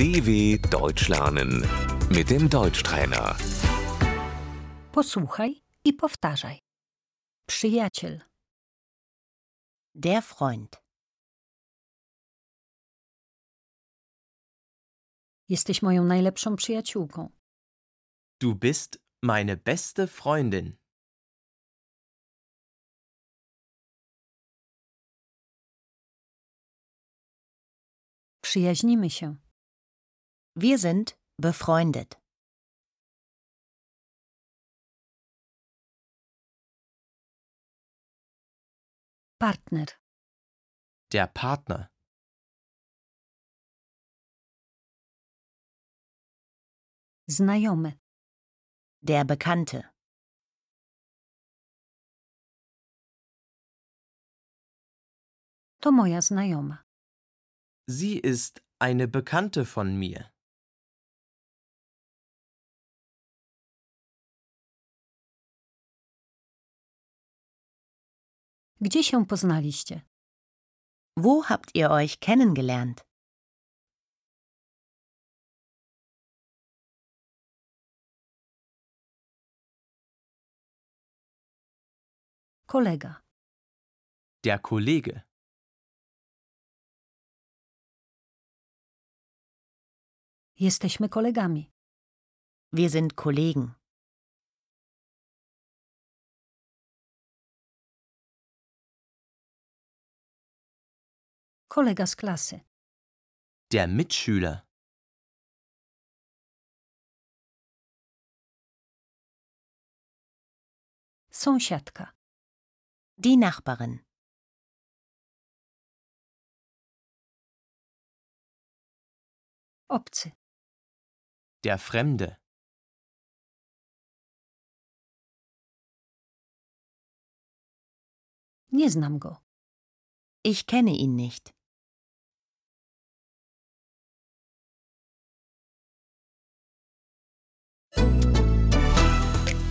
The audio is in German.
DW Deutsch lernen mit dem Deutschtrainer. Posłuchaj i powtarzaj. Przyjaciel, Der Freund. jesteś moją najlepszą przyjaciółką. Du bist meine beste Freundin. Przyjaźnimy się. Wir sind befreundet. Partner, Der Partner. znajomy, Der Bekannte. to moja znajoma. Sie ist eine Bekannte von mir. Gdzie się poznaliście? Wo habt ihr euch kennengelernt? Kolega, Der Kollege. jesteśmy kolegami. Wir sind Kollegen. Kolega z klasy, Der Mitschüler. sąsiadka, Die Nachbarin. obcy, Der Fremde. nie znam go. Ich kenne ihn nicht.